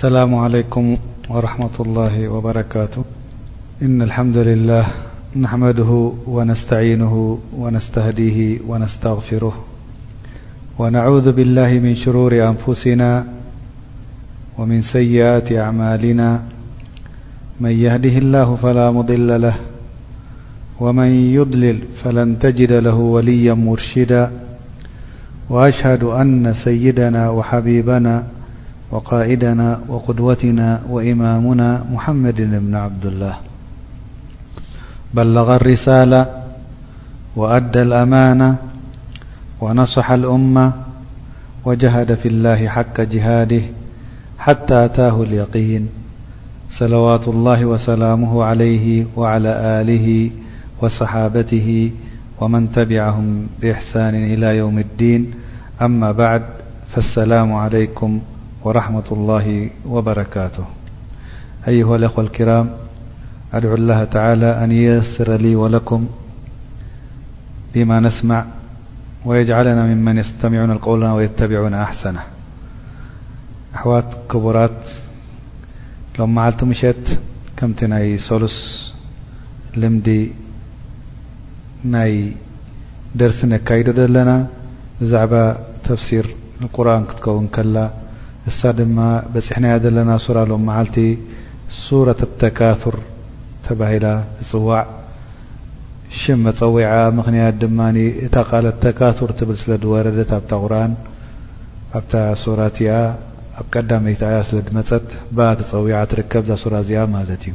السلام عليكم ورحمة الله وبركاته إن الحمد لله نحمده ونستعينه ونستهديه ونستغفره ونعوذ بالله من شرور أنفسنا ومن سيئات أعمالنا من يهده الله فلا مضل له ومن يضلل فلن تجد له وليا مرشدا وأشهد أن سيدنا وحبيبنا وقائدنا وقدوتنا وإمامنا محمد بن عبدالله بلغ الرسالة وأدى الأمانة ونصح الأمة وجهد في الله حق جهاده حتى أتاه اليقين صلوا الله وسلامه عليه وعلى له وصحابته ومن تبعهم بإحسان إلى يوم الدينأمابعدفاسلاعليم ورحمة الله وبركاته أيه الاخو الكرام ادعو الله تعالى أن يسر لي ولكم بما نسمع ويجعلنا ممن يستمعون القولنا ويتبعون أحسنه أحوات كبرات لم معلت مشت كمت ني سلس لمد ናይ ደርሲ ነካይዶ ደለና ብዛዕባ ተፍሲር ቁርኣን ክትከውን ከላ እሳ ድማ በጺሕናያ ዘለና ሱራ ሎም መዓልቲ ሱረት ተካቱር ተባሂላ ትጽዋዕ ሽም መጸዊዕኣ ምኽንያት ድማ እታ ቃለት ተካቱር ትብል ስለ ድወረደት ኣብታ ቁርኣን ኣብታ ሱራ እቲኣ ኣብ ቀዳመይቲ ኣያ ስለ ድመጸት ብኣ ተጸዊዓ ትርከብ እዛ ሱራ እዚኣ ማለት እዩ።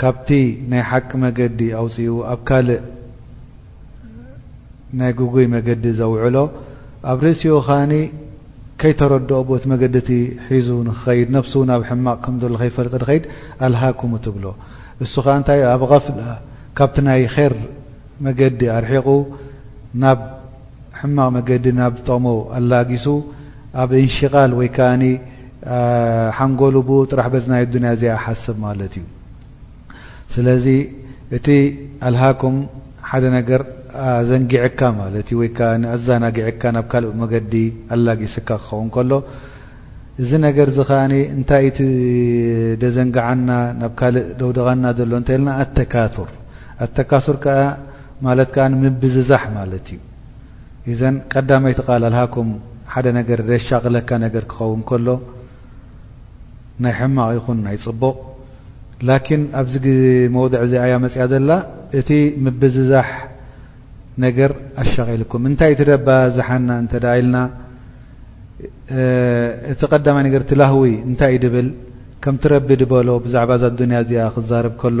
ካብቲ ናይ ሓቂ መገዲ ኣውጺኡ ኣብ ካልእ ናይ ግጉይ መገዲ ዘውዕሎ፣ ኣብ ርእሲኡ ከኣ ከይተረድኦ ቦቲ መገዲ እቲ ሒዙ ንክኸይድ ነብሱ ናብ ሕማቕ ከም ዘሎ ከይፈለጠ ድኸይድ ኣልሃኩም ትብሎ። እሱ ከኣ እንታይ እዩ ኣብ ቐፍላ ካብቲ ናይ ኼር መገዲ ኣርሒቑ ናብ። ሕማቕ መገዲ ናብ ዝጠቕሞ ኣላጊሱ ኣብ እንሽቓል ወይ ከኣ ሓንጎሉ ብኡ ጥራሕ በዚ ናይ ኣዱንያ እዚኣ ይሓስብ ማለት እዩ። ስለዚ እቲ ኣልሃኩም ሓደ ነገር ኣዘንጊዕካ ማለት እዩ ወይ ከኣ ኣዛናጊዕካ ናብ ካልእ መገዲ ኣላጊስካ ክኸውን ከሎ እዚ ነገር እዚ ከኣ እንታይ እዩ ደዘንግዓና ናብ ካልእ ደውድቓና ዘሎ እንተኢልና ኣተካቱር ኣተካሱር ከኣ ማለት ከኣ ምብዝዛሕ ማለት እዩ። ኢዘን ቀዳመይቲ ቃል ኣልሃኩም ሓደ ነገር ዘሻቕለካ ነገር ክኸውን ከሎ ናይ ሕማቕ ይኹን ናይ ጽቡቕ ላኪን ኣብዚ መውድዕ እዚ ኣያ መጽያ ዘላ እቲ ምብዝዛሕ ነገር ኣሻቒልኩም እንታይ እቲ ደባዝሓና እንተ ኢልና እቲ ቀዳማይ ነገር እቲ ላህዊ እንታይ እዩ ድብል ከምቲ ረቢ ድበሎ ብዛዕባ እዛ ኣዱንያ እዚኣ ክዛረብ ከሎ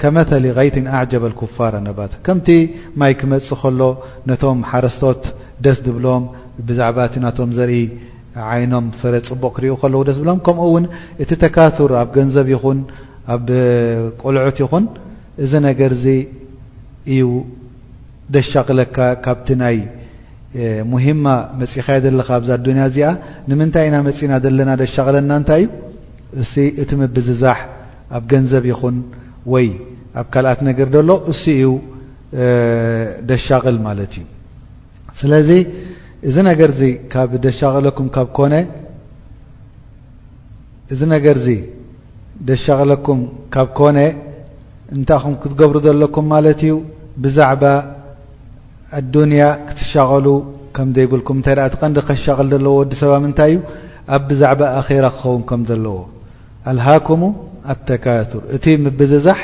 ከመተሊ ቐይቲን ኣዕጀበል ኩፋረ ነባት ከምቲ ማይ ክመጽእ ከሎ ነቶም ሓረስቶት ደስ ዝብሎም ብዛዕባ እቲ ናቶም ዘርኢ ዓይኖም ፍረ ጽቡቕ ክሪኡ ከለዉ ደስ ዝብሎም ከምኡ ውን እቲ ተካቱር ኣብ ገንዘብ ይኹን ኣብ ቆልዑት ይኹን እዚ ነገር እዚ እዩ ደሻቕለካ ካብቲ ናይ ሙሂማ መጺኻዮ ዘለኻ ኣብዛ ኣዱንያ እዚኣ ንምንታይ ኢና መጺና ዘለና ደሻቕለና እንታይ እዩ እስቲ እቲ ምብዝዛሕ ኣብ ገንዘብ ይኹን ወይ ኣብ ካልኣት ነገር ደሎ እሱ እዩ ደሻቕል ማለት እዩ ስለዚ እዚ ነገር እዚ ካብ ደሻቐለኩም ካብ ኮነ እዚ ነገር እዚ ደሻቐለኩም ካብ ኮነ እንታይ ኹም ክትገብሩ ዘለኩም ማለት እዩ ብዛዕባ ኣዱንያ ክትሻቐሉ ከም ዘይብልኩም እንተ እቲ ቀንዲ ከሻቐል ዘለዎ ወዲ ሰባ ምንታይ እዩ ኣብ ብዛዕባ ኣኼራ ክኸውን ከም ዘለዎ ኣልሃኩሙ ኣተካሱር፣ እቲ ምብዝዛሕ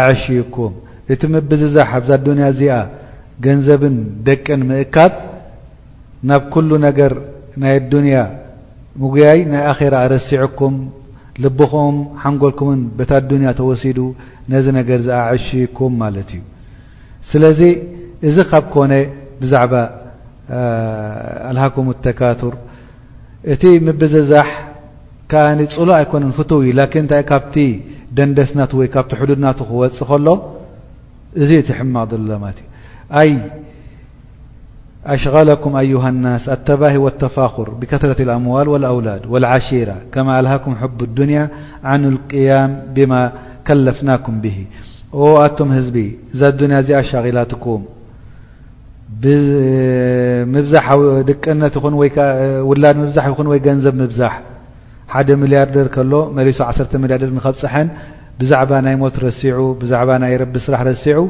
ኣዐሽዩኩም፣ እቲ ምብዝዛሕ ኣብዛ ኣዱንያ እዚኣ ገንዘብን ደቅን ምእካብ ናብ ኩሉ ነገር ናይ ኣዱንያ ምጉያይ ናይ ኣኼራ ኣረሲዑኩም፣ ልብኹም ሓንጎልኩምን በታ ኣዱንያ ተወሲዱ ነዚ ነገር እዚ ኣዐሽዩኩም ማለት እዩ። ስለዚ እዚ ካብ ኮነ ብዛዕባ ኣልሃኩም ኣተካሱር፣ እቲ مብዝዛح كأ ل أيكن فتو لكن ب دندسن حدድ خوፅ ل እز تحمق ي أشغلكم أيه النس التبه والتفاخر بكثرة الأموال والأولاد والعشيرة كما الهكم حب الدنيا عن القيم بما كلفناكم به ኣتم هزب ذ ادنيا ز اشغلتكم ብምብዛሕ ድቀነት ይኹን ወይ ውላድ ምብዛሕ ይኹን ወይ ገንዘብ ምብዛሕ ሓደ ሚልያርደር ከሎ መሊሱ ዓሰርተ ሚልያርደር ንኸብፅሐን ብዛዕባ ናይ ሞት ረሲዑ ብዛዕባ ናይ ረቢ ስራሕ ረሲዑ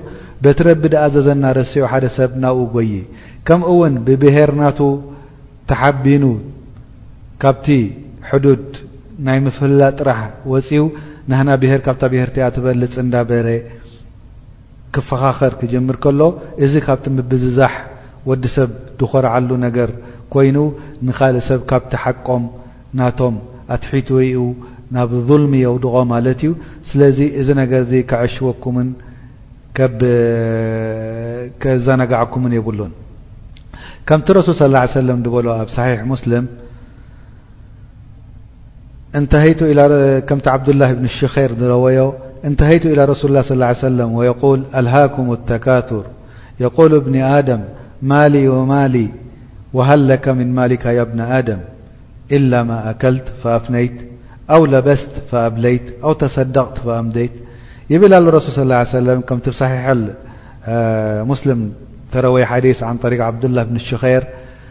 በቲ ረቢ ድኣዘዘና ረሲዑ ሓደ ሰብ ናብኡ ጎይ ከምኡ እውን ብብሄር ናቱ ተሓቢኑ ካብቲ ሕዱድ ናይ ምፍላ ጥራሕ ወፅዩ ናህና ብሄር ካብታ ብሄር ቲኣ ትበልፅ እንዳበረ ክፈኻኸር ክጅምር ከሎ እዚ ካብቲ ምብዝዛሕ ወዲ ሰብ ድኾርዓሉ ነገር ኮይኑ ንኻልእ ሰብ ካብቲ ሓቆም፣ ናቶም፣ ኣትሒቱ ሪኡ ናብ ዙልሚ የውድቖ ማለት እዩ። ስለዚ እዚ ነገር እዚ ከዐሽወኩምን ከብ ከዛናጋዓኩምን የብሉን። ከምቲ ረሱል ሰለላሁ ዓለይሂ ወሰለም ድበሎ ኣብ ሰሒሕ ሙስልም፣ كم عبدالله بن الشخير روي انتهيت إلى رسل الله صىاله عيه وسلم ويقول ألهكم التكاثر يقول بن آدم مالي ومال وه لك من مالك ي بن آدم إلا ما أكلت فأفنيت او لبست فقبليت او تصدقت فأبديت يبل اله رسول صى اله عيه وسلم كمبصحيح مسلم تروي حديث عن طريق عبدالله بن شخير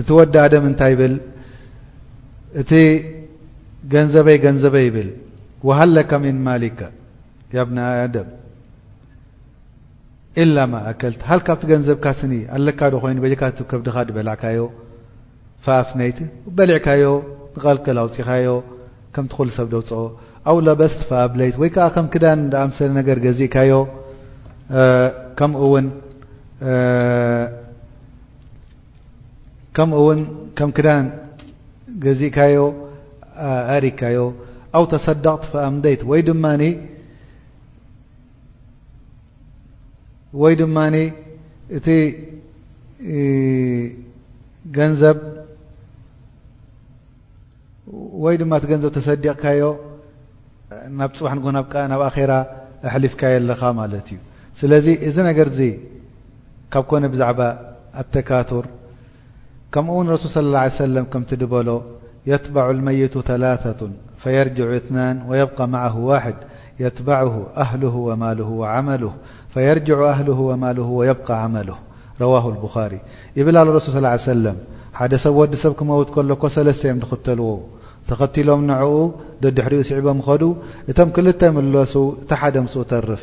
እቲ ወዲ ኣደም እንታይ ይብል እቲ ገንዘበይ ገንዘበይ ይብል ወሃለካ ምን ማሊካ ያብና ኣደም ኢላ ማ ኣከልት ሃልካብቲ ገንዘብካ ስኒ ኣለካ ዶ ኮይኑ በጀካ ከብድኻ ድበላዕካዮ ፋፍ ነይቲ በሊዕካዮ ንቐልቀል ኣውጺኻዮ ከምቲ ኩሉ ሰብ ደውጽኦ ኣው ለበስት ፈኣብለይት ወይ ከኣ ከም ክዳን ዝኣምሰለ ነገር ገዚእካዮ ከምኡ ውን ከምኡ ውን ከም ክዳን ገዚእካዮ ኣሪካዮ ኣው ተሰደቕት ፈኣምደይት ወይ ድማ ወይ ድማ እቲ ገንዘብ ወይ ድማ እቲ ገንዘብ ተሰዲቕካዮ ናብ ፅባሕ ንጎ ናብ ኣኼራ ኣሕሊፍካዮ ኣለኻ ማለት እዩ ስለዚ እዚ ነገር እዚ ካብ ኮነ ብዛዕባ ኣተካቱር كمኡ رسل صى اله عليه سلم كمت دبل يتبع الميت ثلاثة فيرجع اثنان ويبقى معه واحد يتبعه أهله وماله وعمله فيرجع أهله وماله ويبقى عمله رواه البخار ابل اله رسل صىله عيه وسلم حد سብ وዲ سብ كموت كሎك سلسተيم نختلዎ ተኸتلم نع دዲحرኡ سعبم خዱ እቶم كلت ملس ቲ حደ مس ترف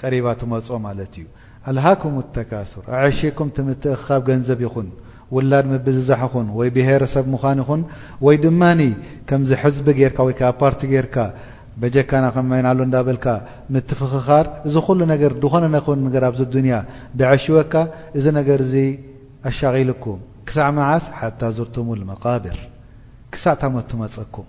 ቀሪባ ትመጾ ማለት ኢዩ። ኣልሃኩሙ ተካሱር ኣዐሺኩም ትምትእኽኻብ ገንዘብ ይኹን ውላድ ምብዝዛሕ ይኹን ወይ ብሄረ ሰብ ምዃን ይኹን ወይ ድማ ከምዚ ሕዝቢ ጌርካ ወይ ከኣ ፓርቲ ጌርካ በጀካና ክንመይናሉ እንዳበልካ ምትፍኽኻር እዚ ኩሉ ነገር ድኾነ ነኹን ነገር ኣብዚ ኣዱንያ ደዐሺወካ እዚ ነገር እዚ ኣሻቒሉኩም ክሳዕ መዓስ ሓታ ዙርቱሙል መቃብር ክሳዕ ታሞት ትመጸኩም።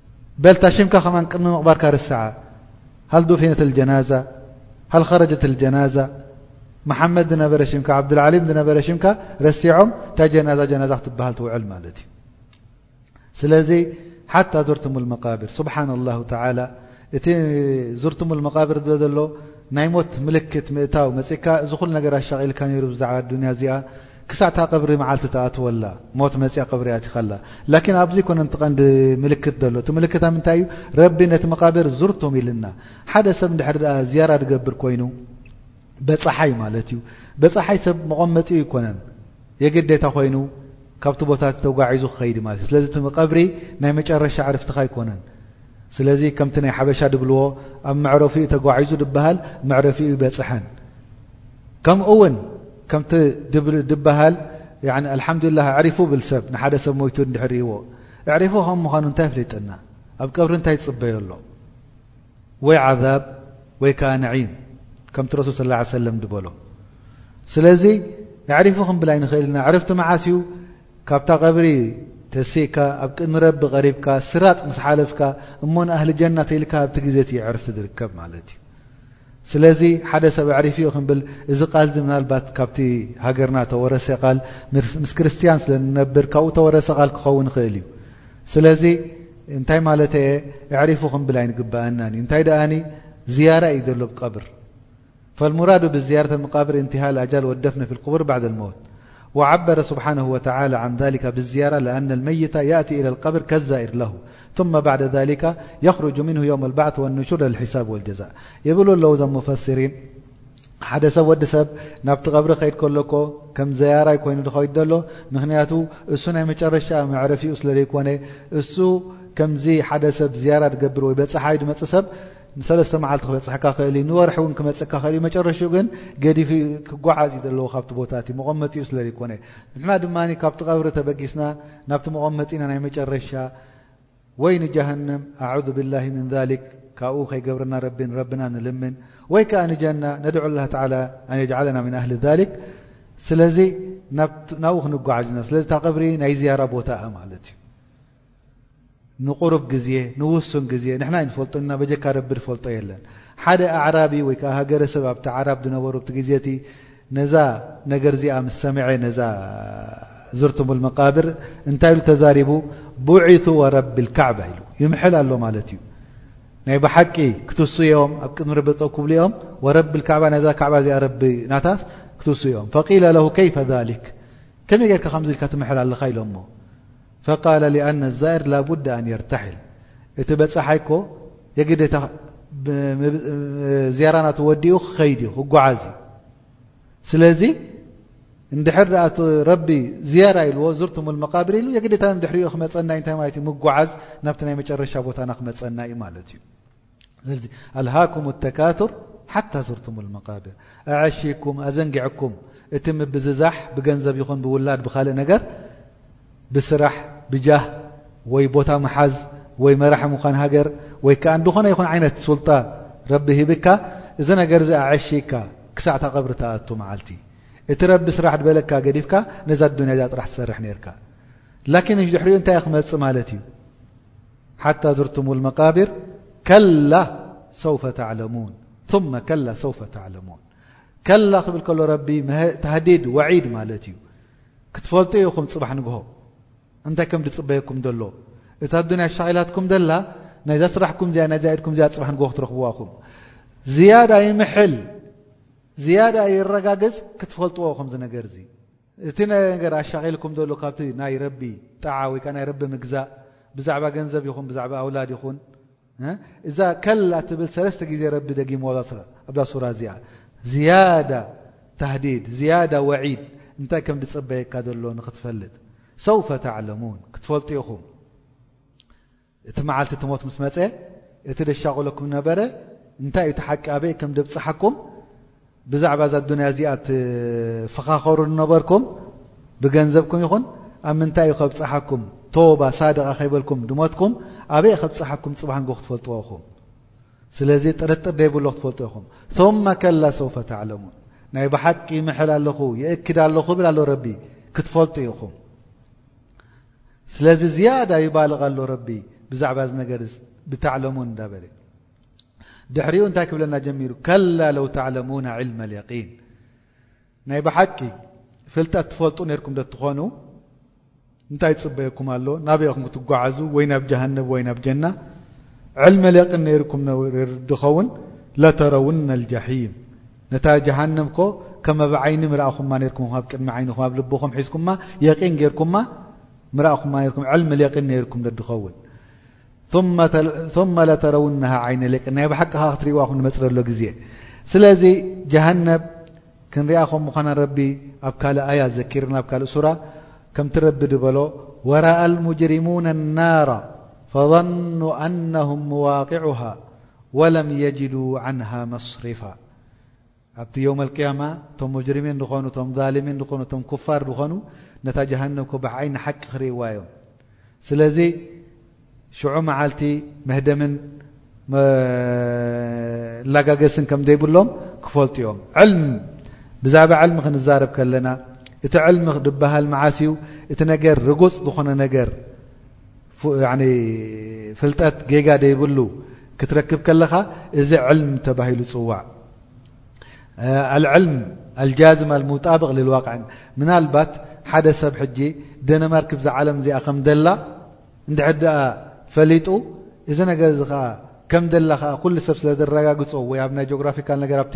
ل مك ቅدሚ مقبرك ስع هلدفنة الجناز هلخرجة الجناز محمد نበ شم عبدالعلم نበ شم رሲعم ታ جاዛ تهل وعل ስلذ حتى زرتم المقبر سبحان الله تعلى እ زرتم المقبر ናይ مት ملክት مእو مካ ዚ ل رشقل ر بዛع ن ዚኣ ክሳዕ እታ ቀብሪ መዓልቲ ትኣትወላ ሞት መጺኣ ቀብሪ ኣቲኻ ኣላ። ላኪን ኣብዚ ኣይኮነን እቲ ቀንዲ ምልክት ዘሎ። እቲ ምልክት ኣብ ምንታይ እዩ? ረቢ ነቲ መቓብር ዙርቱም ኢሉና። ሓደ ሰብ እንድሕሪ ደኣ ዝያራ ዝገብር ኮይኑ በጸሓይ ማለት እዩ። በጸሓይ ሰብ መቐመጢኡ ኣይኮነን የግዴታ ኮይኑ ካብቲ ቦታ እቲ ተጓዒዙ ክኸይድ ማለት እዩ። ስለዚ እቲ ቀብሪ ናይ መጨረሻ ዕርፍትኻ ኣይኮነን። ስለዚ ከምቲ ናይ ሓበሻ ዝብልዎ ኣብ መዕረፊኡ ተጓዒዙ ዝብሃል መዕረፊኡ ኣይበጽሐን። ከምኡ ውን ከምቲ ድበሃል ኣልሓምዱላህ ኣዕሪፉ ብል ሰብ ንሓደ ሰብ ሞይቱ እንድሕር ርእይዎ ኣዕሪፉ ከም ምዃኑ እንታይ ኣፍሊጠና ኣብ ቀብሪ እንታይ ይፅበዮ ኣሎ ወይ ዓዛብ ወይ ከዓ ንዒም ከምቲ ረሱል ስ ላ ሰለም ድበሎ ስለዚ ኣዕሪፉ ክንብል ኣይንኽእል ኢና ዕርፍቲ መዓስ እዩ ካብታ ቀብሪ ተሲእካ ኣብ ቅድሚ ረቢ ቀሪብካ ስራጥ ምስ ሓለፍካ እሞ ንኣህሊ ጀና ተኢልካ ኣብቲ ግዜ እቲ ዕርፍቲ ዝርከብ ማለት እዩ ስለዚ ሓደ ሰብ ኣዕሪፉ እዩ ክንብል እዚ ቃል እዚ ምናልባት ካብቲ ሃገርና ተወረሰ ቃል ምስ ክርስትያን ስለ ንነብር ካብኡ ተወረሰ ቃል ክኸውን ይኽእል እዩ ስለዚ እንታይ ማለት እየ ኣዕሪፉ ክንብል ኣይንግባኣና እዩ እንታይ ደኣኒ ዝያራ እዩ ዘሎ ብቀብር ፈልሙራዱ ብዝያረተ መቃብር እንትሃል ኣጃል ወደፍነ ፊ ልቅቡር ባዕድ ልሞት وعبر سبحانه وتعلى عن ذلك بزرة لأن المي يأت إلى القبر كزئر له ثم بعد ذلك يخرج منه يوم البعث والنشر الحسب والجز يبل ال مفسرن حد سب وዲ ሰብ ናت قبر يድ ሎك ك زራ ይኑ ي ሎ مክ س ي مرش معرف س كن كم س زر بر بي ሰ ንሰለስተ መዓልቲ ክበፅሐካ ክእል እዩ ንወርሒ እውን ክመፅካ ክእል እዩ መጨረሽኡ ግን ገዲፊ ክጓዓዝ እዩ ዘለዎ ካብቲ ቦታ እቲ መቐመጢ ዩ ስለዘይኮነ ንሕና ድማ ካብቲ ቀብሪ ተበጊስና ናብቲ መቐመጢና ናይ መጨረሻ ወይ ንጀሃንም ኣዕዙ ብላ ምን ሊክ ካብኡ ከይገብርና ረቢ ረብና ንልምን ወይ ከዓ ንጀና ነድዑ ላ ተላ ኣን የጅዓለና ምን ኣህሊ ሊክ ስለዚ ናብኡ ክንጓዓዝ ኢና ስለዚ እታ ቀብሪ ናይ ዝያራ ቦታ ማለት እዩ ንቁሩብ ግዜ ንውሱን ግዜ ንሕና ኣይንፈልጦን እና በጀካ ረቢ ዝፈልጦ የለን ሓደ ኣዕራቢ ወይ ከኣ ሃገረሰብ ኣብቲ ኣዕራብ ዝነበሩ ኣብቲ ግዜ እቲ ነዛ ነገር እዚኣ ምስ ሰምዐ ነዛ ዝርቱሙል መቃብር እንታይ ኢሉ ተዛሪቡ ቡዒቱ ወረቢ ልካዕባ ኢሉ ይምሕል ኣሎ ማለት እዩ ናይ ብሓቂ ክትሱ እዮም ኣብ ቅድሚ ረቢ ጠው ክብሉ እዮም ወረቢ ልካዕባ ናይዛ ካዕባ እዚኣ ረቢ ናታስ ክትሱ እዮም ፈቂለ ለሁ ከይፈ ዛሊክ ከመይ ጌርካ ከምዚ ኢልካ ትምሕል ኣለኻ ኢሎሞ ፈቃለ ሊኣነ ዛኢር ላቡደ ኣን የርተሒል እቲ በፃሓይ እኮ የግዴታ ዝያራ ናቱ ወዲኡ ክኸይድ እዩ ክጓዓዝ እዩ ስለዚ እንድሕር ኣ ረቢ ዝያራ ኢልዎ ዝርቱም መቃብር ኢሉ የግዴታ ድሕሪኡ ክመፀና ዩ እንታይ ማለት እዩ ምጓዓዝ ናብቲ ናይ መጨረሻ ቦታና ክመፀና እዩ ማለት እዩ ስለዚ ኣልሃኩም ተካር ሓታ ዙርቱም መቃብር ኣዐሽኩም ኣዘንጊዐኩም እቲ ምብዝዛሕ ብገንዘብ ይኹን ብውላድ ብካልእ ነገር ብስራሕ ብጃህ ወይ ቦታ መሓዝ ወይ መራሒ ምዃን ሃገር ወይ ከዓ እንድኾነ ይኹን ዓይነት ስልጣ ረቢ ሂብካ እዚ ነገር እዚ ኣዐሽካ ክሳዕ ታቐብሪ ተኣቱ መዓልቲ እቲ ረቢ ስራሕ ድበለካ ገዲፍካ ነዛ ኣዱንያ እዚኣ ጥራሕ ትሰርሕ ነርካ ላኪን ሽ ድሕሪኡ እንታይ ክመፅእ ማለት እዩ ሓታ ዝርቱሙ ልመቃብር ከላ ሰውፈ ተዕለሙን ثመ ከላ ሰውፈ ተዕለሙን ከላ ክብል ከሎ ረቢ ታህዲድ ወዒድ ማለት እዩ ክትፈልጡ ኢኹም ፅባሕ ንግሆ እንታይ ከም ዝፅበየኩም ዘሎ እታ ኣዱንያ ሻዒላትኩም ዘላ ናይዛ ስራሕኩም እዚኣ ናይዛ ኢድኩም እዚኣ ፅባሕ ንግሆ ክትረኽብዋኹም ዝያዳ ይምሕል ዝያዳ ይረጋግፅ ክትፈልጥዎ ኹም ዝነገር እዙ እቲ ነገር ኣሻቒልኩም ዘሎ ካብቲ ናይ ረቢ ጣዓ ወይ ከኣ ናይ ረቢ ምግዛእ ብዛዕባ ገንዘብ ይኹን ብዛዕባ ኣውላድ ይኹን እዛ ከላ ትብል ሰለስተ ግዜ ረቢ ደጊምዎ ኣብዛ ሱራ እዚኣ ዝያዳ ታህዲድ ዝያዳ ወዒድ እንታይ ከም ዝጽበየካ ዘሎ ንኽትፈልጥ ሰውፈ ተዕለሙን ክትፈልጡ ኢኹም እቲ መዓልቲ እቲ ሞት ምስ መጸ እቲ ደሻቑለኩም ዝነበረ እንታይ እዩ እቲ ሓቂ ኣበይ ከም ደብጽሓኩም ብዛዕባ እዛ ኣዱንያ እዚኣ ትፈኻኸሩ ዝነበርኩም ብገንዘብኩም ይኹን ኣብ ምንታይ እዩ ከብጽሓኩም ተወባ ሳድቓ ከይበልኩም ድሞትኩም ኣበይ ከብጽሓኩም ጽባሕ ንጎ ክትፈልጥዎ ኢኹም ስለዚ ጥርጥር ደይብሎ ክትፈልጡ ኢኹም ثመ ከላ ሰውፈ ተዕለሙን ናይ ብሓቂ ይምሕል ኣለኹ የእክድ ኣለኹ ብል ኣሎ ረቢ ክትፈልጡ ኢኹም ስለዚ ዝያዳ ይባልቕ ኣሎ ረቢ ብዛዕባ እዚ ነገር ብታዕለሙን እንዳበለ ድሕሪኡ እንታይ ክብለና ጀሚሩ ከላ ለው ተዕለሙና ዕልመ ልየቂን ናይ ብሓቂ ፍልጠት ትፈልጡ ነርኩም ዶ ትኾኑ እንታይ ፅበየኩም ኣሎ ናበይኹም ክትጓዓዙ ወይ ናብ ጀሃነብ ወይ ናብ ጀና ዕልመ ሌቅን ነይርኩም ድኸውን ለተረውነ ልጃሒም ነታ ጀሃነምኮ ከም ኣብ ዓይኒ ምረኣኹማ ኔርኩም ኣብ ቅድሚ ዓይንኹም ኣብ ልብኹም ሒዝኩማ የቂን ጌርኩማ ምረኣኹማ ኔርኩም ዕልሚ ልየቂን ነይርኩም ደድኸውን ثመ ለተረውነሃ ዓይነ ልየቂን ናይ ብሓቂ ከ ክትሪእዋ ኹም ንመፅረሎ ግዜ ስለዚ ጀሃነብ ክንሪኣ ከም ምዃና ረቢ ኣብ ካልእ ኣያ ዘኪርና ኣብ ካልእ ሱራ ከምቲ ረቢ ድበሎ ወረኣ ልሙጅሪሙን ናራ ፈظኑ ኣነሁም መዋቅዑሃ ወለም የጅዱ ዓንሃ መስሪፋ ኣብቲ የውመል ቅያማ እቶም ሙጅሪሚን ዝኾኑ እቶም ዛሊሚን ዝኾኑ እቶም ኩፋር ዝኾኑ ነታ ጀሃነም እኮ ብዓይኒ ሓቂ ክርእይዋ እዮም ስለዚ ሽዑ መዓልቲ መህደምን መላጋገስን ከም ዘይብሎም ክፈልጡ እዮም ዕልም ብዛዕባ ዕልሚ ክንዛረብ ከለና እቲ ዕልሚ ድበሃል መዓስ እዩ እቲ ነገር ርጉፅ ዝኾነ ነገር ፍልጠት ጌጋ ዘይብሉ ክትረክብ ከለኻ እዚ ዕልም ተባሂሉ ፅዋዕ ኣልዕልም ኣልጃዝም ኣልሙጣብቅ ልልዋቅዕ ምናልባት ሓደ ሰብ ሕጂ ደነማርክ ብዛ ዓለም እዚኣ ከም ደላ እንድሕር ድኣ ፈሊጡ እዚ ነገር እዚ ከዓ ከም ደላ ከዓ ኩሉ ሰብ ስለ ዘረጋግፆ ወይ ኣብ ናይ ጆግራፊካል ነገር ኣብቲ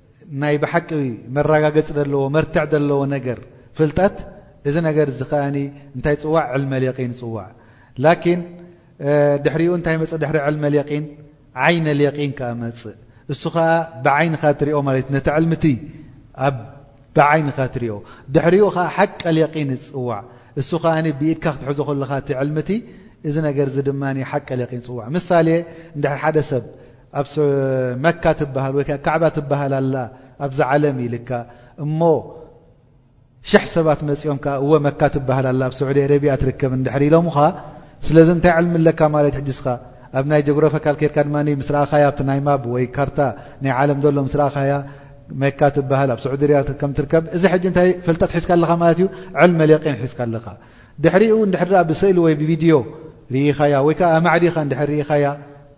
ናይ ብሓቂ መራጋገጺ ደለዎ መርትዕ ደለዎ ነገር ፍልጠት እዚ ነገር እዚ ከኣ እንታይ ጽዋዕ ዕልመልየቂን ጽዋዕ ላኪን ድሕሪኡ እንታይ መጽእ ድሕሪ ዕልመልየቂን ዓይነልየቂን ከኣ መጽእ እሱ ከኣ ብዓይንኻ ትሪኦ ማለት ነቲ ዕልምቲ ኣብ ብዓይንኻ ትሪኦ ድሕሪኡ ከኣ ሓቀልየቂን ይጽዋዕ እሱ ከኣ ብኢድካ ክትሕዞ ከለኻ እቲ ዕልምቲ እዚ ነገር እዚ ድማ ሓቀልየቂን ጽዋዕ ምሳሌ እንድሕር ሓደ ሰብ ኣብ መካ ትበሃል ወይ ከኣ ካዕባ ትበሃል ኣላ ኣብዛ ዓለም ኢልካ እሞ ሽሕ ሰባት መጺኦም ከ እወ መካ ትበሃል ኣላ ኣብ ስዑዲ ኣረብያ ትርከብ እንድሕር ኢሎምኻ ስለዚ እንታይ ዕልሚ ኣለካ ማለት ሕጂ ስኻ ኣብ ናይ ጀግሮፈካል ኬድካ ድማ ምስ ረኣኻያ ኣብቲ ናይ ማብ ወይ ካርታ ናይ ዓለም ዘሎ ምስ ረኣኻያ መካ ትበሃል ኣብ ስዑዲ ርያ ከም ትርከብ እዚ ሕጂ እንታይ ፈልጠት ሒዝካ ኣለኻ ማለት እዩ ዕልመ ሌቂን ሒዝካ ኣለኻ ድሕሪኡ እንድሕር ብስእሊ ወይ ብቪድዮ ርኢኻያ ወይ ከዓ ኣማዕዲኻ እንድሕር ርኢኻያ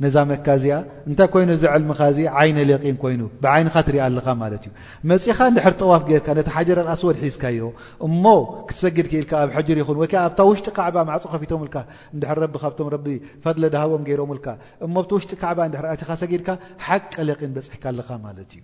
ነዛ መካ እዚኣ እንታይ ኮይኑ እዚ ዕልምኻ እዚ ዓይነ ሌቂን ኮይኑ ብዓይንኻ ትሪኣ ኣለኻ ማለት እዩ መፂኻ እንድሕር ጠዋፍ ጌርካ ነቲ ሓጀር ኣልኣስወድ ሒዝካዮ እሞ ክትሰግድ ክኢልካ ኣብ ሕጅር ይኹን ወይ ከዓ ኣብታ ውሽጢ ካዕባ ማዕፆ ከፊቶምልካ እንድሕር ረቢ ካብቶም ረቢ ፈድለ ድሃቦም ገይሮምልካ እሞ ኣብቲ ውሽጢ ካዕባ እንድሕር ኣቲኻ ሰጊድካ ሓቂ ሌቂን በፂሕካ ኣለኻ ማለት እዩ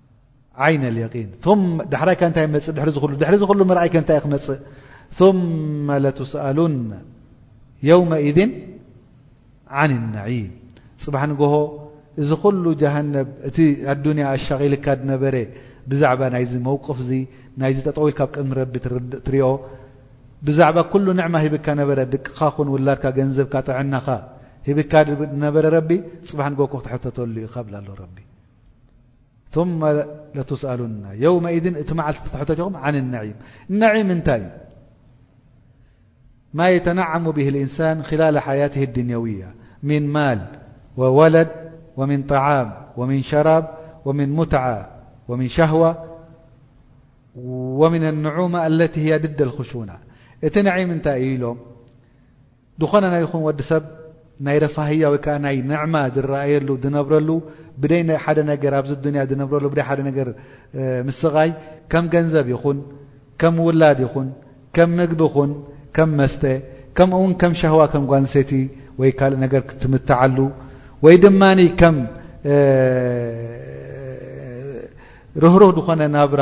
ዓይነ ልየቂን ዳሕራይ ከ እንታይ መፅእ ድሕሪ ዝሉ ድሕሪ ዝሉ ምርኣይ ከ እንታይ ዩ ክመፅእ ثመ ለትስኣሉን የውመذ ዓን ነዒም ፅባሕ ንግሆ እዚ ኩሉ ጀሃነብ እቲ ኣዱንያ ኣሻቒልካ ዝነበረ ብዛዕባ ናይዚ መውቅፍ እዚ ናይዚ ጠጠውል ካብ ቅድሚ ረቢ ትሪኦ ብዛዕባ ኩሉ ንዕማ ሂብካ ነበረ ድቅኻ ኹን ውላድካ ገንዘብካ ጥዕናኻ ሂብካ ነበረ ረቢ ፅባሕ ንግሆ ክትሐተተሉ ዩ ካብላ ኣሎ ረቢ ثم لتسألن يوم ئذ تمعلحم عن النعيم انعيم نتي ما يتنعم به الإنسان خلال حياته الدنيوية من مال وولد ومن طعام ومن شراب ومن متعى ومن شهوة ومن النعومة التي هي دد الخشونة ت نعيم نتلهم ዝኾነ ናይ ይኹን ወዲ ሰብ ናይ ረፋህያ ወይ ከኣ ናይ ንዕማ ዝረኣየሉ ዝነብረሉ ብደይ ሓደ ነገር ኣብዚ ዱንያ ዝነብረሉ ብደይ ሓደ ነገር ምስቓይ ከም ገንዘብ ይኹን ከም ውላድ ይኹን ከም ምግቢ ኹን ከም መስተ ከምኡ ውን ከም ሻህዋ ከም ጓንሰይቲ ወይ ካልእ ነገር ክትምትዓሉ ወይ ድማ ከም ርህሩህ ዝኾነ ናብራ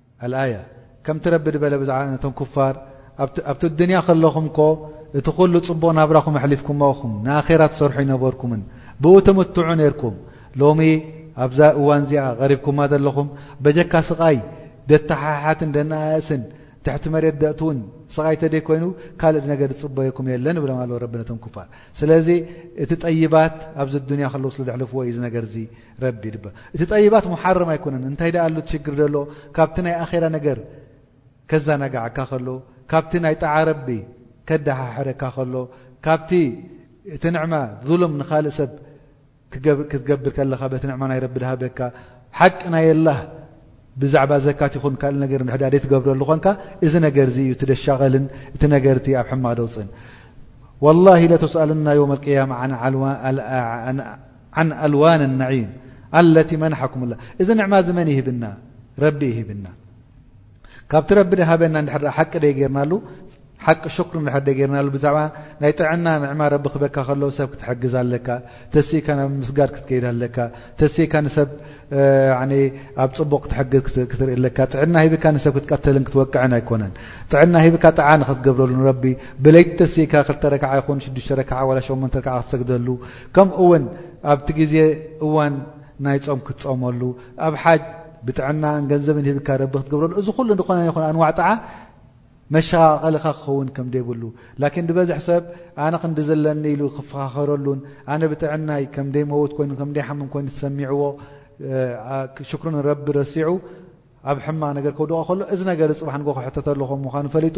ኣልኣያ፣ ከምቲ ረቢ ዝበለ ብዛዕባ ነቶም ኩፋር፣ ኣብቲ ኣብቲ ኣዱንያ ከለኹምኮ እቲ ኩሉ ጽቡቕ ናብራኹም ኣሕሊፍኩሞ ኢኹም፣ ንኣኼራ ትሰርሑ ኣይነበርኩምን፣ ብእኡ ትምትዑ ኔርኩም፣ ሎሚ ኣብዛ እዋን'ዚኣ ቀሪብኩማ ዘለኹም፣ በጀካ ስቓይ ደተሓሓትን ደነኣእስን ትሕቲ መሬት ደእትዉን ስቓይ ተደይ ኮይኑ ካልእ ነገር ዝጽበየኩም የለን ይብሎም ኣሎ ረቢ ነቶም ኩፋር። ስለዚ እቲ ጠይባት ኣብዚ ኣዱንያ ከለዉ ስለ ዘሕለፍዎ እዩ እዚ ነገር'ዚ ረቢ ድበ እቲ ጠይባት ሙሓረም ኣይኮነን እንታይ ደኣ ኣሉ ትሽግር ዘሎ ካብቲ ናይ ኣኼራ ነገር ከዛናጋዓካ ከሎ ካብቲ ናይ ጣዓ ረቢ ከደሓሕረካ ከሎ ካብቲ እቲ ንዕማ ዙሉም ንካልእ ሰብ ክትገብር ከለካ በቲ ንዕማ ናይ ረቢ ድሃበካ ሓቂ ናይ ኣላህ ብዛዕባ ዘካት ይኹን ካልእ ነገር ንሕዳ ደይ ትገብረሉ ኮንካ እዚ ነገር እዚ እዩ እቲ ደሻቐልን እቲ ነገር እቲ ኣብ ሕማቕ ደውፅን ወላሂ ለተስኣሉና ዮም ኣልቅያማ ዓን ዓልዋ ዓን ኣልዋን ነዒም ኣለቲ መናሓኩም ላ እዚ ንዕማ እዚ መን ይህብና ረቢ ይህብና ካብቲ ረቢ ድሃበና ድ ሓቂ ደይ ገርናሉ ሓቂ ሽክሪ ድ ደይ ገርናሉ ብዛዕባ ናይ ጥዕና ንዕማ ረቢ ክበካ ከለዉ ሰብ ክትሕግዝ ኣለካ ተስካ ናብ ምስጋድ ክትከይድ ኣለካ ተስካ ንሰብ ኣብ ፅቡቕ ክትሕግዝ ክትርኢ ኣለካ ጥዕና ሂብካ ንሰብ ክትቀተልን ክትወቅዕን ኣይኮነን ጥዕና ሂብካ ጣዓ ንክትገብረሉ ንረቢ ብለይቲ ተስካ ክልተ ረክዓ ይኹን ሽዱሽተ ረክዓ ዋላ ሸመንተ ረክዓ ክትሰግደሉ ከምኡ ውን ኣብቲ ግዜ እዋን ናይ ጾም ክትጾመሉ፣ ኣብ ሓጅ ብጥዕናን ገንዘብን ሂብካ ረቢ ክትገብረሉ፣ እዚ ኩሉ ንኾነ ይኹን ኣንዋዕ ጣዓ መሸቓቐልኻ ክኸውን ከም ደይብሉ፣ ላኪን ድበዝሕ ሰብ ኣነ ክንዲ ዘለኒ ኢሉ ክፈኻኸረሉን ኣነ ብጥዕናይ ከም ደይመውት ኮይኑ ከም ደይሓምም ኮይኑ ተሰሚዕዎ ሽክሩ ንረቢ ረሲዑ ኣብ ሕማቕ ነገር ከውድቖ ከሎ እዚ ነገር ጽባሕ ንግሆ ክሕተተሉ ከም ምዃኑ ፈሊጡ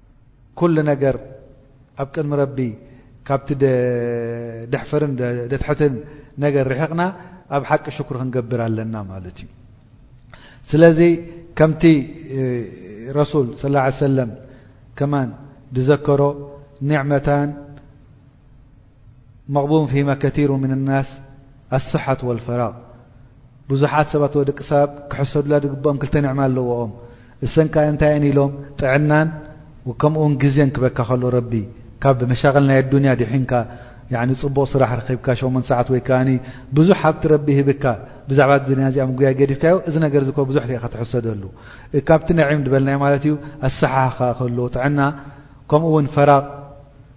ኩሉ ነገር ኣብ ቅድሚ ረቢ ካብቲ ደደሕፍርን ደትሕትን ነገር ርሒቕና ኣብ ሓቂ ሽኩር ክንገብር ኣለና ማለት እዩ ስለዚ ከምቲ ረሱል ص ه ሰለም ከማን ዝዘከሮ ኒዕመታን መቕቡን ፊማ ከቲሩ ምን ናስ ኣስሓት ወልፈራቅ ብዙሓት ሰባት ወ ደቂ ሰባት ክሕሰዱላ ዝግብኦም ክልተ ንዕማ ኣለዎኦም እሰን ከኣ እንታይን ኢሎም ጥዕናን ከምኡውን ግዜን ክበካ ከሎ ረቢ ካብ መሻቅል ናይ ኣዱንያ ድሒንካ ጽቡቕ ስራሕ ረኺብካ ሸሞንተ ሰዓት ወይ ከኣ ብዙሕ ሃብቲ ረቢ ሂብካ ብዛዕባ ኣዱንያ እዚኣ ምጉያይ ገዲፍካዮ እዚ ነገር ዝኮ ብዙሕ ርኢካ ትሕሰደሉ ካብቲ ነዒም ዝበልናዮ ማለት እዩ ኣሰሓሓካ ከሎ ጥዕና ከምኡውን ፈራቅ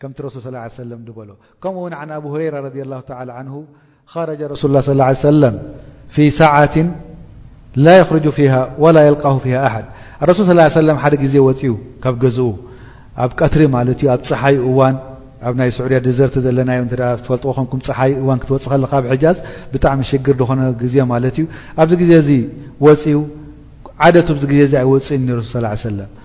ከምቲ ረሱል ص ه ሰለም ድበሎ ከምኡ ውን ን ኣብ ሁረይራ ረድ ላه ተ ን ኸረጀ ረሱል ላ ص ሰለም ፊ ሰዓት ላ የኽርጁ ፊሃ ወላ የልቃሁ ፊሃ ኣሓድ ረሱል ስ ሰለም ሓደ ግዜ ወፅኡ ካብ ገዝኡ ኣብ ቀትሪ ማለት እዩ ኣብ ፀሓይ እዋን ኣብ ናይ ስዑድያ ድዘርቲ ዘለናዮ እ ትፈልጥዎ ከምኩም ፀሓይ እዋን ክትወፅ ከለካ ብ ሕጃዝ ብጣዕሚ ሽግር ዝኾነ ግዜ ማለት እዩ ኣብዚ ግዜ እዚ ወፅኡ ዓደቱ ዚ ግዜ እዚ ኣይወፅእን ረሱል ስ ሰለም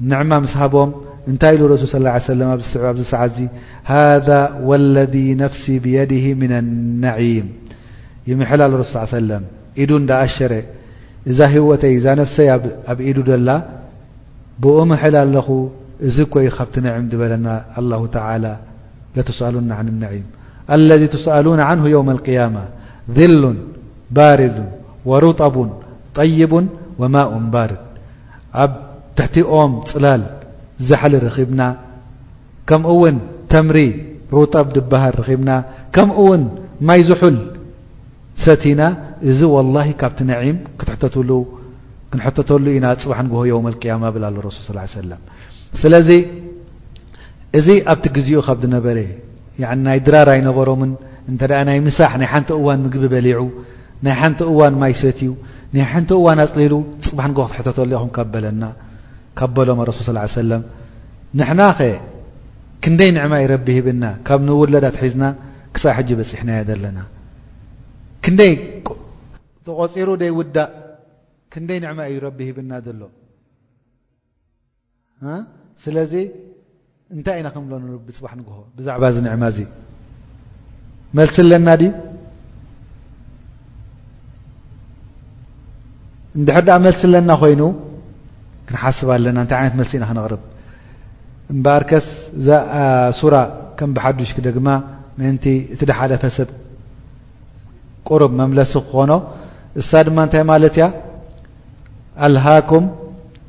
نعم مس هبم نت له رسل صىاه عيه وسم سع هذا والذي نفسي بيده من النعيم يمحل له رسل صىل يه سلم اد دأشر إذا هوتي ذ نفسي ب إد دل ب محل ال ዚ كي بت نعم بلنا الله تعالى لتسألن عن النعيم الذي تسألون عنه يوم القيامة ذل بارد ورطب طيب وماء بارد ኣብ ትሕቲ ኦም ጽላል ዛሕሊ ረኺብና ከምኡውን ተምሪ ሩጠብ ድበሃል ረኺብና ከምኡውን ማይ ዝሑል ሰቲና እዚ ወላሂ ካብቲ ነዒም ክትሕተትሉ ክንሕተተሉ ኢና ጽባሕ ንግሆ የውም ኣልቅያማ ብል ኣሎ ረሱል ስ ሰለም ስለዚ እዚ ኣብቲ ግዜኡ ካብ ዝነበረ ናይ ድራር ኣይነበሮምን እንተ ናይ ምሳሕ ናይ ሓንቲ እዋን ምግቢ በሊዑ ናይ ሓንቲ እዋን ማይ ሰትዩ ናይ ሓንቲ እዋን ኣጽሊሉ ጽባሕ ንግሆ ክትሕተተሉ ኢኹም ካብ በለና ካብ በሎም ረሱል ስ ላ ሰለም ንሕናኸ ክንደይ ንዕማይ ረቢ ሂብና ካብ ንውለድ ኣትሒዝና ክሳብ ሕጂ በጺሕናዮ ዘለና ክንደይ ተቖጺሩ ደይውዳእ ክንደይ ንዕማ እዩ ረቢ ሂብና ዘሎ ስለዚ እንታይ ኢና ክንብሎ ንርቢ ጽባሕ ንግሆ ብዛዕባ እዚ ንዕማ እዚ መልሲ ኣለና ድዩ እንድሕር ደኣ መልሲ ኣለና ኮይኑ ክንሓስብ ኣለና እንታይ ዓይነት መልሲ ኢና ክነቕርብ እምበኣር ከስ እዛ ሱራ ከም ብሓዱሽ ክደግማ ምእንቲ እቲ ደሓለፈ ሰብ ቅሩብ መምለሲ ክኾኖ እሳ ድማ እንታይ ማለት እያ ኣልሃኩም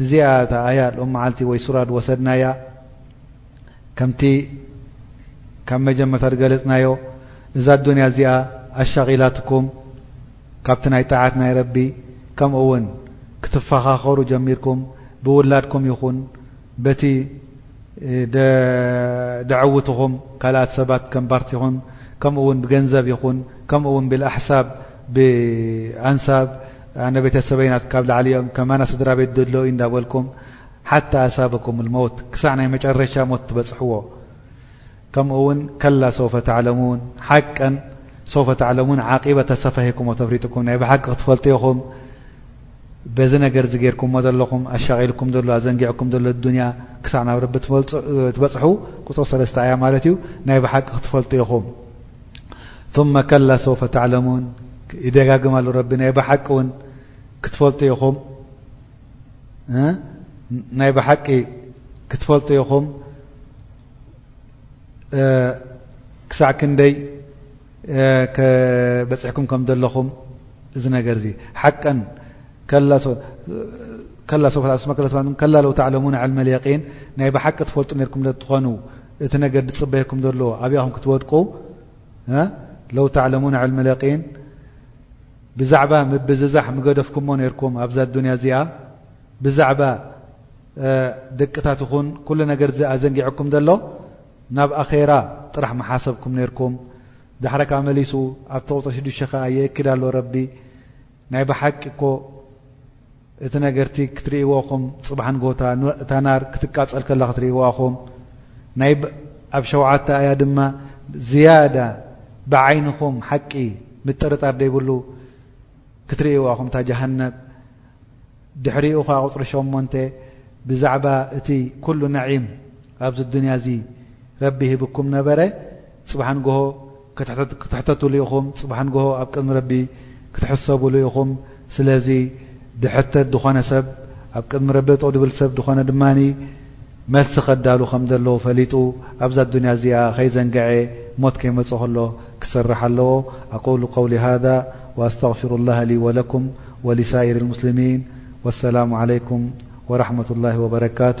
እዚኣ ኣያ ሎም መዓልቲ ወይ ሱራ ዝወሰድናያ ከምቲ ካብ መጀመርታ ዝገለፅናዮ እዛ ኣዱንያ እዚኣ ኣሻቂላትኩም ካብቲ ናይ ጣዓት ናይ ረቢ ከምኡ ውን ክትፈኻኸሩ ጀሚርኩም ብውላድኩም ይኹን በቲ ደዐውትኹም ካልኣት ሰባት ከም ባርት ይኹን ከምኡ ውን ብገንዘብ ይኹን ከምኡ ውን ብኣሕሳብ ብኣንሳብ ኣነ ቤተሰበይ ናትካ ኣብ ላዕሊ እዮም ከማና ስድራቤት ደሎ እዩ እንዳበልኩም ሓታ ኣሳበኩም ኣልመውት ክሳዕ ናይ መጨረሻ ሞት ትበጽሕዎ ከምኡ ውን ከላ ሰውፈ ተዕለሙን ሓቀን ሰውፈ ተዕለሙን ዓቂበ ተሰፋ ሂኩሞ ተፍሪጥኩም ናይ ብሓቂ ክትፈልጡ ኢኹም በዚ ነገር እዚ ጌርኩሞ ዘለኹም ኣሻቒልኩም ዘሎ ኣዘንጊዕኩም ዘሎ ኣዱንያ ክሳዕ ናብ ረቢ ትበጽሑ ቁጽሪ ሰለስተ ኣያ ማለት እዩ ናይ ብሓቂ ክትፈልጡ ኢኹም ثመ ከላ ሰውፈ ተዕለሙን ይደጋግም ኣሉ ረቢ ናይ ብሓቂ እውን ክትፈልጡ ኢኹም ናይ ብሓቂ ክትፈልጡ ኢኹም ክሳዕ ክንደይ በፅሕኩም ከም ዘለኹም እዚ ነገር ዚ ሓቀን ላ ላ ለው ተዕለሙን ዕልመ የቂን ናይ ብሓቂ ትፈልጡ ነርኩም ትኾኑ እቲ ነገር ዝፅበየኩም ዘሎ ኣብያኹም ክትወድቁ ለው ተዕለሙን ዕልሚ ለቂን ብዛዕባ ምብዝዛሕ ምገደፍኩሞ ነርኩም ኣብዛ ኣዱንያ እዚኣ ብዛዕባ ደቅታት ይኹን ኩሉ ነገር እዚ ኣዘንጊዐኩም ዘሎ ናብ ኣኼራ ጥራሕ መሓሰብኩም ነርኩም ዳሕረ ከዓ መሊሱ ኣብቲ ቁፅሪ ሽዱሽተ ከዓ የእክድ ኣሎ ረቢ ናይ ብሓቂ እኮ እቲ ነገር እቲ ክትርእይዎ እኹም ጽባሕ ንጎታ እታ ናር ክትቃጸል ከላ ክትርእይዋ እኹም ናይ ኣብ ሸውዓተ ኣያ ድማ ዝያዳ ብዓይንኹም ሓቂ ምጥርጣር ደይብሉ ክትርእይዋ እኹም እታ ጀሃነብ ድሕሪኡ ከኣ ቁጽሪ ሸሞንተ ብዛዕባ እቲ ኩሉ ነዒም ኣብዚ ዱንያ እዚ ረቢ ሂብኩም ነበረ ጽባሕ ንግሆ ክትሕተትሉ ኢኹም ጽባሕ ንግሆ ኣብ ቅድሚ ረቢ ክትሕሰብሉ ኢኹም ስለዚ ድሕተት ድኾነ ሰብ ኣብ ቅድሚ ረቢ ጠጠው ድብል ሰብ ድኾነ ድማ መልሲ ከዳሉ ከም ዘለዎ ፈሊጡ ኣብዛ ኣዱንያ እዚኣ ከይዘንገዐ ሞት ከይመጾ ከሎ ክሰርሕ ኣለዎ ኣቁሉ ቀውሊ ሃዛ ወኣስተግፊሩላህ ሊ ወለኩም ወሊሳኢሪ ልሙስሊሚን ወሰላሙ ዓለይኩም ወራሕመቱላሂ ወበረካቱ።